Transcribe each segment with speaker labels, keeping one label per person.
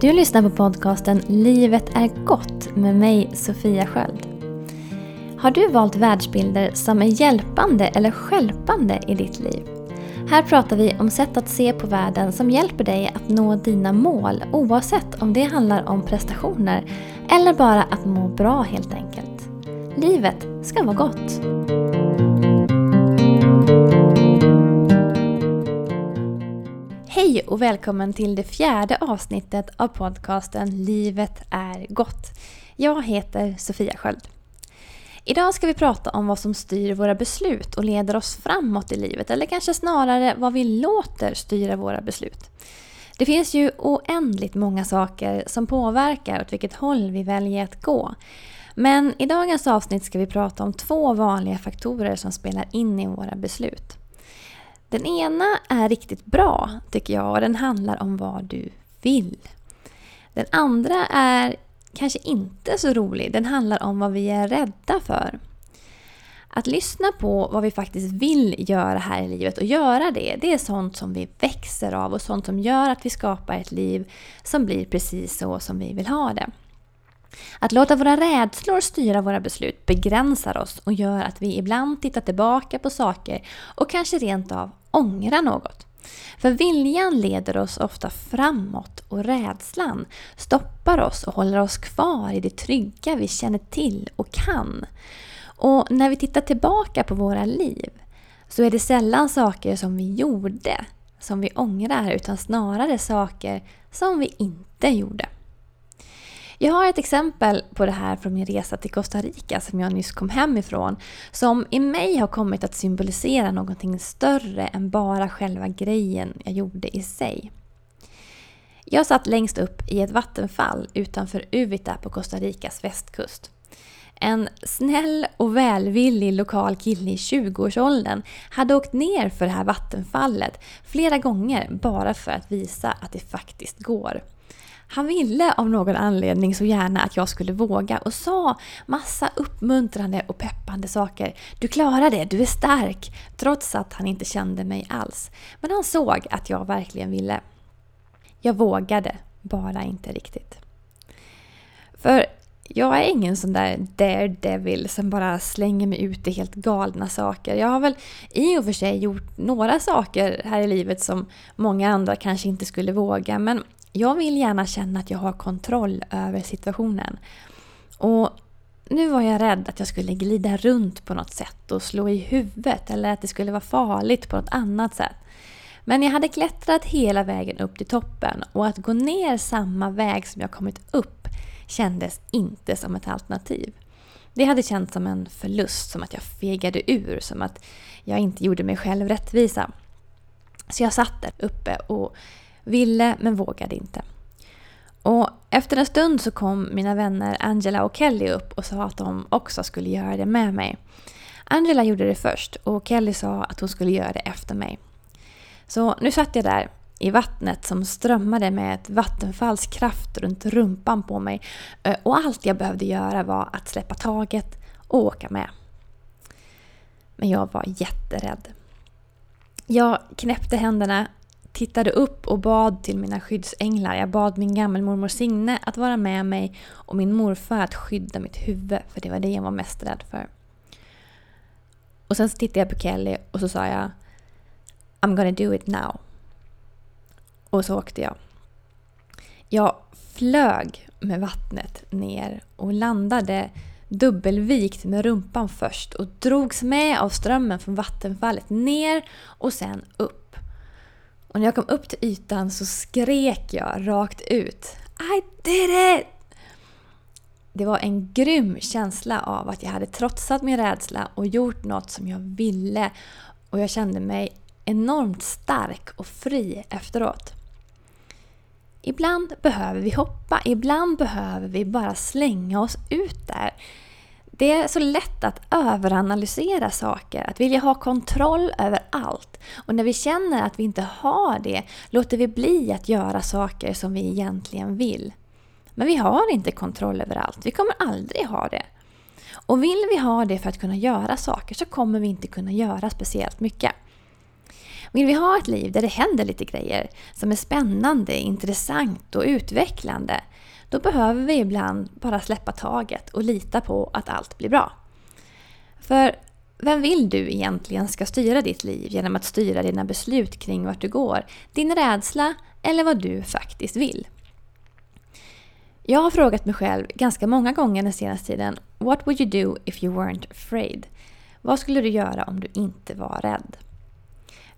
Speaker 1: Du lyssnar på podcasten Livet är gott med mig Sofia Sköld. Har du valt världsbilder som är hjälpande eller skälpande i ditt liv? Här pratar vi om sätt att se på världen som hjälper dig att nå dina mål oavsett om det handlar om prestationer eller bara att må bra helt enkelt. Livet ska vara gott. Hej och välkommen till det fjärde avsnittet av podcasten Livet är gott. Jag heter Sofia Sköld. Idag ska vi prata om vad som styr våra beslut och leder oss framåt i livet, eller kanske snarare vad vi låter styra våra beslut. Det finns ju oändligt många saker som påverkar åt vilket håll vi väljer att gå. Men i dagens avsnitt ska vi prata om två vanliga faktorer som spelar in i våra beslut. Den ena är riktigt bra, tycker jag, och den handlar om vad du vill. Den andra är kanske inte så rolig. Den handlar om vad vi är rädda för. Att lyssna på vad vi faktiskt vill göra här i livet och göra det, det är sånt som vi växer av och sånt som gör att vi skapar ett liv som blir precis så som vi vill ha det. Att låta våra rädslor styra våra beslut begränsar oss och gör att vi ibland tittar tillbaka på saker och kanske rent av ångrar något. För viljan leder oss ofta framåt och rädslan stoppar oss och håller oss kvar i det trygga vi känner till och kan. Och när vi tittar tillbaka på våra liv så är det sällan saker som vi gjorde som vi ångrar utan snarare saker som vi inte gjorde. Jag har ett exempel på det här från min resa till Costa Rica som jag nyss kom hem ifrån. Som i mig har kommit att symbolisera någonting större än bara själva grejen jag gjorde i sig. Jag satt längst upp i ett vattenfall utanför Uvita på Costa Ricas västkust. En snäll och välvillig lokal kille i 20-årsåldern hade åkt ner för det här vattenfallet flera gånger bara för att visa att det faktiskt går. Han ville av någon anledning så gärna att jag skulle våga och sa massa uppmuntrande och peppande saker. Du klarar det, du är stark. Trots att han inte kände mig alls. Men han såg att jag verkligen ville. Jag vågade, bara inte riktigt. För jag är ingen sån där daredevil som bara slänger mig ut i helt galna saker. Jag har väl i och för sig gjort några saker här i livet som många andra kanske inte skulle våga. Men jag vill gärna känna att jag har kontroll över situationen. Och nu var jag rädd att jag skulle glida runt på något sätt och slå i huvudet eller att det skulle vara farligt på något annat sätt. Men jag hade klättrat hela vägen upp till toppen och att gå ner samma väg som jag kommit upp kändes inte som ett alternativ. Det hade känts som en förlust, som att jag fegade ur, som att jag inte gjorde mig själv rättvisa. Så jag satt där uppe och Ville men vågade inte. Och efter en stund så kom mina vänner Angela och Kelly upp och sa att de också skulle göra det med mig. Angela gjorde det först och Kelly sa att hon skulle göra det efter mig. Så nu satt jag där i vattnet som strömmade med ett vattenfalls kraft runt rumpan på mig eh, och allt jag behövde göra var att släppa taget och åka med. Men jag var jätterädd. Jag knäppte händerna tittade upp och bad till mina skyddsänglar. Jag bad min gammelmormor Signe att vara med mig och min morfar att skydda mitt huvud, för det var det jag var mest rädd för. Och sen så tittade jag på Kelly och så sa jag I'm gonna do it now. Och så åkte jag. Jag flög med vattnet ner och landade dubbelvikt med rumpan först och drogs med av strömmen från vattenfallet ner och sen upp. Och när jag kom upp till ytan så skrek jag rakt ut I did it! Det var en grym känsla av att jag hade trotsat min rädsla och gjort något som jag ville. Och jag kände mig enormt stark och fri efteråt. Ibland behöver vi hoppa, ibland behöver vi bara slänga oss ut där. Det är så lätt att överanalysera saker, att vilja ha kontroll över allt. Och när vi känner att vi inte har det låter vi bli att göra saker som vi egentligen vill. Men vi har inte kontroll över allt, vi kommer aldrig ha det. Och vill vi ha det för att kunna göra saker så kommer vi inte kunna göra speciellt mycket. Vill vi ha ett liv där det händer lite grejer som är spännande, intressant och utvecklande, då behöver vi ibland bara släppa taget och lita på att allt blir bra. För vem vill du egentligen ska styra ditt liv genom att styra dina beslut kring vart du går? Din rädsla eller vad du faktiskt vill? Jag har frågat mig själv ganska många gånger den senaste tiden What would you do if you weren't afraid? Vad skulle du göra om du inte var rädd?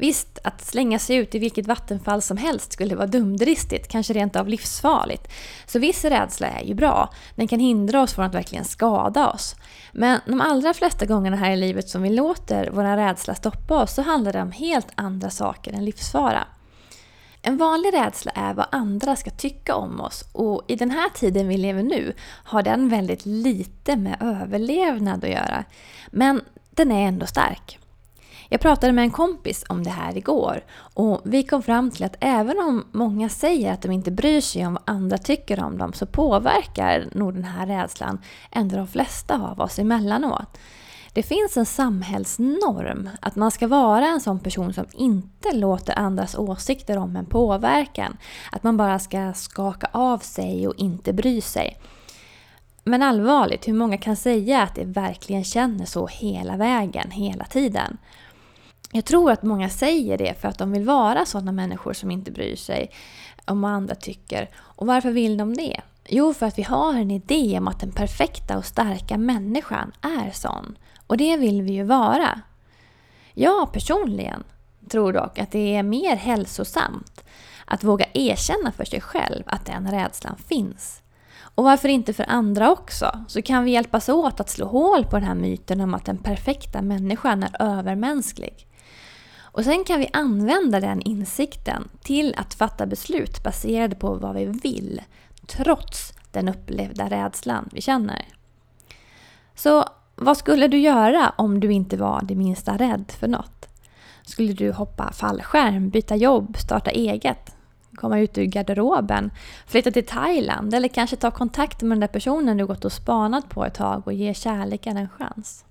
Speaker 1: Visst, att slänga sig ut i vilket vattenfall som helst skulle vara dumdristigt, kanske rent av livsfarligt. Så viss rädsla är ju bra. Den kan hindra oss från att verkligen skada oss. Men de allra flesta gångerna här i livet som vi låter vår rädsla stoppa oss så handlar det om helt andra saker än livsfara. En vanlig rädsla är vad andra ska tycka om oss och i den här tiden vi lever nu har den väldigt lite med överlevnad att göra. Men den är ändå stark. Jag pratade med en kompis om det här igår och vi kom fram till att även om många säger att de inte bryr sig om vad andra tycker om dem så påverkar nog den här rädslan ändå de flesta av oss emellanåt. Det finns en samhällsnorm att man ska vara en sån person som inte låter andras åsikter om en påverkan. Att man bara ska skaka av sig och inte bry sig. Men allvarligt, hur många kan säga att de verkligen känner så hela vägen, hela tiden? Jag tror att många säger det för att de vill vara sådana människor som inte bryr sig om vad andra tycker. Och varför vill de det? Jo, för att vi har en idé om att den perfekta och starka människan är sån. Och det vill vi ju vara. Jag personligen tror dock att det är mer hälsosamt att våga erkänna för sig själv att den rädslan finns. Och varför inte för andra också? Så kan vi hjälpas åt att slå hål på den här myten om att den perfekta människan är övermänsklig. Och sen kan vi använda den insikten till att fatta beslut baserade på vad vi vill, trots den upplevda rädslan vi känner. Så vad skulle du göra om du inte var det minsta rädd för något? Skulle du hoppa fallskärm, byta jobb, starta eget? Komma ut ur garderoben, flytta till Thailand eller kanske ta kontakt med den där personen du gått och spanat på ett tag och ge kärleken en chans?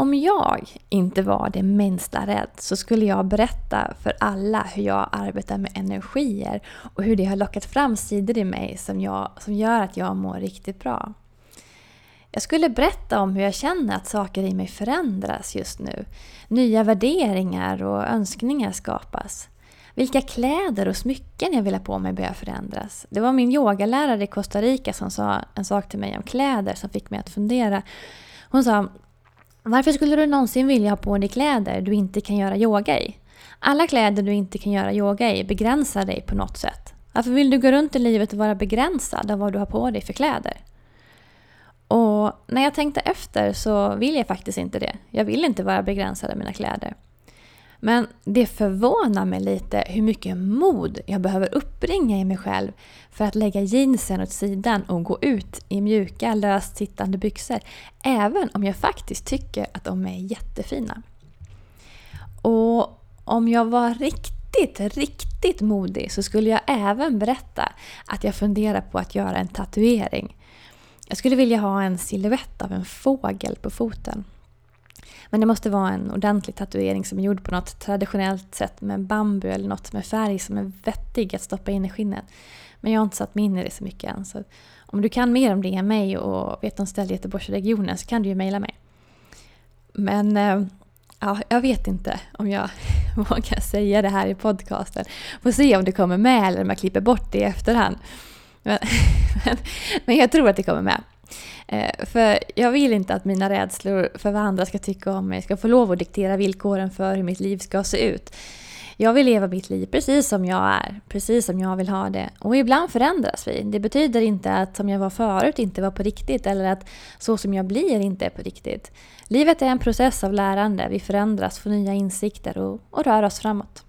Speaker 1: Om jag inte var det minsta rädd så skulle jag berätta för alla hur jag arbetar med energier och hur det har lockat fram sidor i mig som, jag, som gör att jag mår riktigt bra. Jag skulle berätta om hur jag känner att saker i mig förändras just nu. Nya värderingar och önskningar skapas. Vilka kläder och smycken jag vill ha på mig börjar förändras. Det var min yogalärare i Costa Rica som sa en sak till mig om kläder som fick mig att fundera. Hon sa varför skulle du någonsin vilja ha på dig kläder du inte kan göra yoga i? Alla kläder du inte kan göra yoga i begränsar dig på något sätt. Varför vill du gå runt i livet och vara begränsad av vad du har på dig för kläder? Och när jag tänkte efter så vill jag faktiskt inte det. Jag vill inte vara begränsad av mina kläder. Men det förvånar mig lite hur mycket mod jag behöver uppbringa i mig själv för att lägga jeansen åt sidan och gå ut i mjuka, löst sittande byxor. Även om jag faktiskt tycker att de är jättefina. Och om jag var riktigt, riktigt modig så skulle jag även berätta att jag funderar på att göra en tatuering. Jag skulle vilja ha en silhuett av en fågel på foten. Men det måste vara en ordentlig tatuering som är gjord på något traditionellt sätt med bambu eller något med färg som är vettig att stoppa in i skinnet. Men jag har inte satt mig in i det så mycket än. Så om du kan mer om det än mig och vet om ställe i Göteborgsregionen så kan du ju mejla mig. Men eh, ja, jag vet inte om jag vågar säga det här i podcasten. Får se om det kommer med eller om jag klipper bort det i efterhand. Men, men, men jag tror att det kommer med. Eh, för jag vill inte att mina rädslor för vad andra ska tycka om mig ska få lov att diktera villkoren för hur mitt liv ska se ut. Jag vill leva mitt liv precis som jag är, precis som jag vill ha det. Och ibland förändras vi. Det betyder inte att som jag var förut inte var på riktigt eller att så som jag blir inte är på riktigt. Livet är en process av lärande. Vi förändras, får nya insikter och, och rör oss framåt.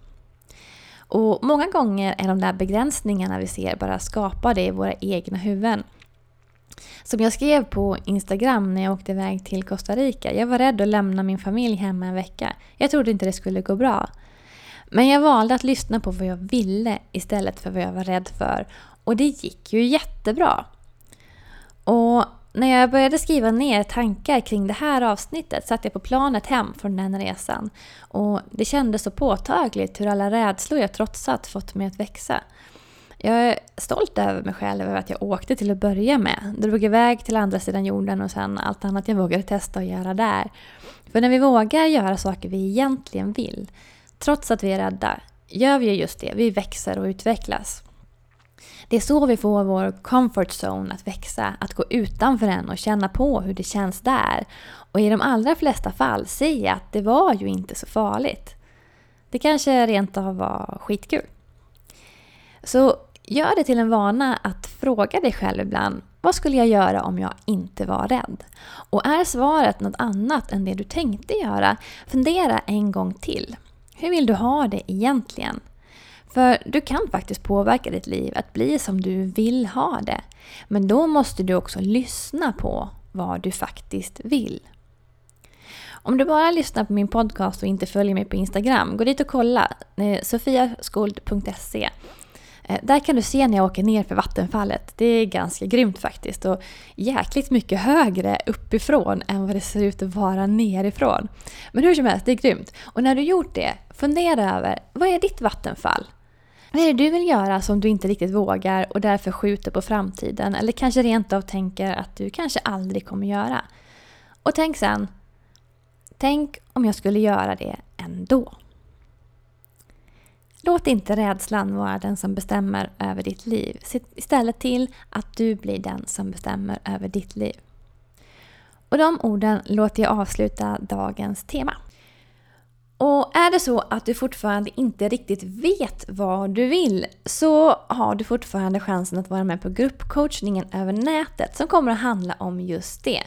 Speaker 1: Och många gånger är de där begränsningarna vi ser bara skapade i våra egna huvuden. Som jag skrev på Instagram när jag åkte iväg till Costa Rica. Jag var rädd att lämna min familj hemma en vecka. Jag trodde inte det skulle gå bra. Men jag valde att lyssna på vad jag ville istället för vad jag var rädd för. Och det gick ju jättebra. Och när jag började skriva ner tankar kring det här avsnittet satt jag på planet hem från den resan. Och det kändes så påtagligt hur alla rädslor jag trotsat fått mig att växa. Jag är stolt över mig själv över att jag åkte till att börja med. Drog iväg till andra sidan jorden och sen allt annat jag vågade testa och göra där. För när vi vågar göra saker vi egentligen vill, trots att vi är rädda, gör vi just det. Vi växer och utvecklas. Det är så vi får vår comfort zone att växa, att gå utanför den och känna på hur det känns där. Och i de allra flesta fall se att det var ju inte så farligt. Det kanske rent av var skitkul. Så gör det till en vana att fråga dig själv ibland vad skulle jag göra om jag inte var rädd? Och är svaret något annat än det du tänkte göra, fundera en gång till. Hur vill du ha det egentligen? För du kan faktiskt påverka ditt liv att bli som du vill ha det. Men då måste du också lyssna på vad du faktiskt vill. Om du bara lyssnar på min podcast och inte följer mig på Instagram, gå dit och kolla. Eh, Sofiaskuld.se Eh, där kan du se när jag åker ner för vattenfallet. Det är ganska grymt faktiskt och jäkligt mycket högre uppifrån än vad det ser ut att vara nerifrån. Men hur som helst, det är grymt. Och när du gjort det, fundera över vad är ditt vattenfall? Vad är det du vill göra som du inte riktigt vågar och därför skjuter på framtiden eller kanske rent av tänker att du kanske aldrig kommer göra? Och tänk sen, tänk om jag skulle göra det ändå. Låt inte rädslan vara den som bestämmer över ditt liv. Se istället till att du blir den som bestämmer över ditt liv. Och de orden låter jag avsluta dagens tema. Och är det så att du fortfarande inte riktigt vet vad du vill så har du fortfarande chansen att vara med på gruppcoachningen över nätet som kommer att handla om just det.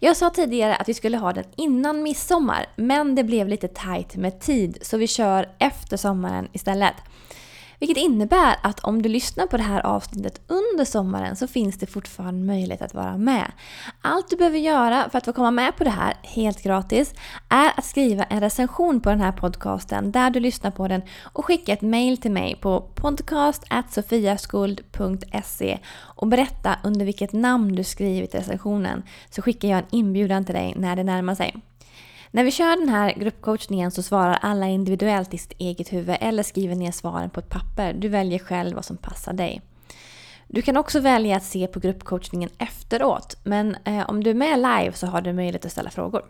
Speaker 1: Jag sa tidigare att vi skulle ha den innan midsommar men det blev lite tight med tid så vi kör efter sommaren istället. Vilket innebär att om du lyssnar på det här avsnittet under sommaren så finns det fortfarande möjlighet att vara med. Allt du behöver göra för att få komma med på det här, helt gratis, är att skriva en recension på den här podcasten där du lyssnar på den och skicka ett mail till mig på podcast.sofiaskuld.se och berätta under vilket namn du skrivit recensionen så skickar jag en inbjudan till dig när det närmar sig. När vi kör den här gruppcoachningen så svarar alla individuellt i sitt eget huvud eller skriver ner svaren på ett papper. Du väljer själv vad som passar dig. Du kan också välja att se på gruppcoachningen efteråt, men eh, om du är med live så har du möjlighet att ställa frågor.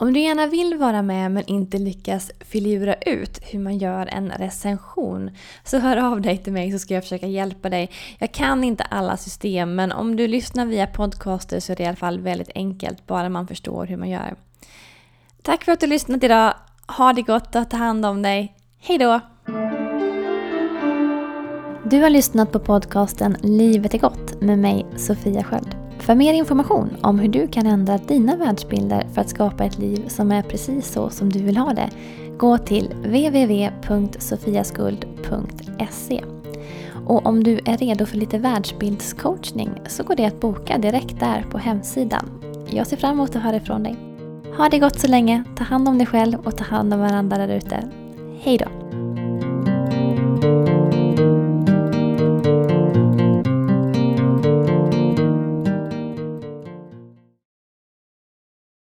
Speaker 1: Om du gärna vill vara med men inte lyckas filura ut hur man gör en recension så hör av dig till mig så ska jag försöka hjälpa dig. Jag kan inte alla system men om du lyssnar via podcaster så är det i alla fall väldigt enkelt bara man förstår hur man gör. Tack för att du har lyssnat idag. Ha det gott och ta hand om dig. Hejdå! Du har lyssnat på podcasten Livet är gott med mig Sofia Sköld. För mer information om hur du kan ändra dina världsbilder för att skapa ett liv som är precis så som du vill ha det, gå till www.sofiaskuld.se. Och om du är redo för lite världsbildscoachning så går det att boka direkt där på hemsidan. Jag ser fram emot att höra ifrån dig. Ha det gott så länge, ta hand om dig själv och ta hand om varandra där ute. Hejdå!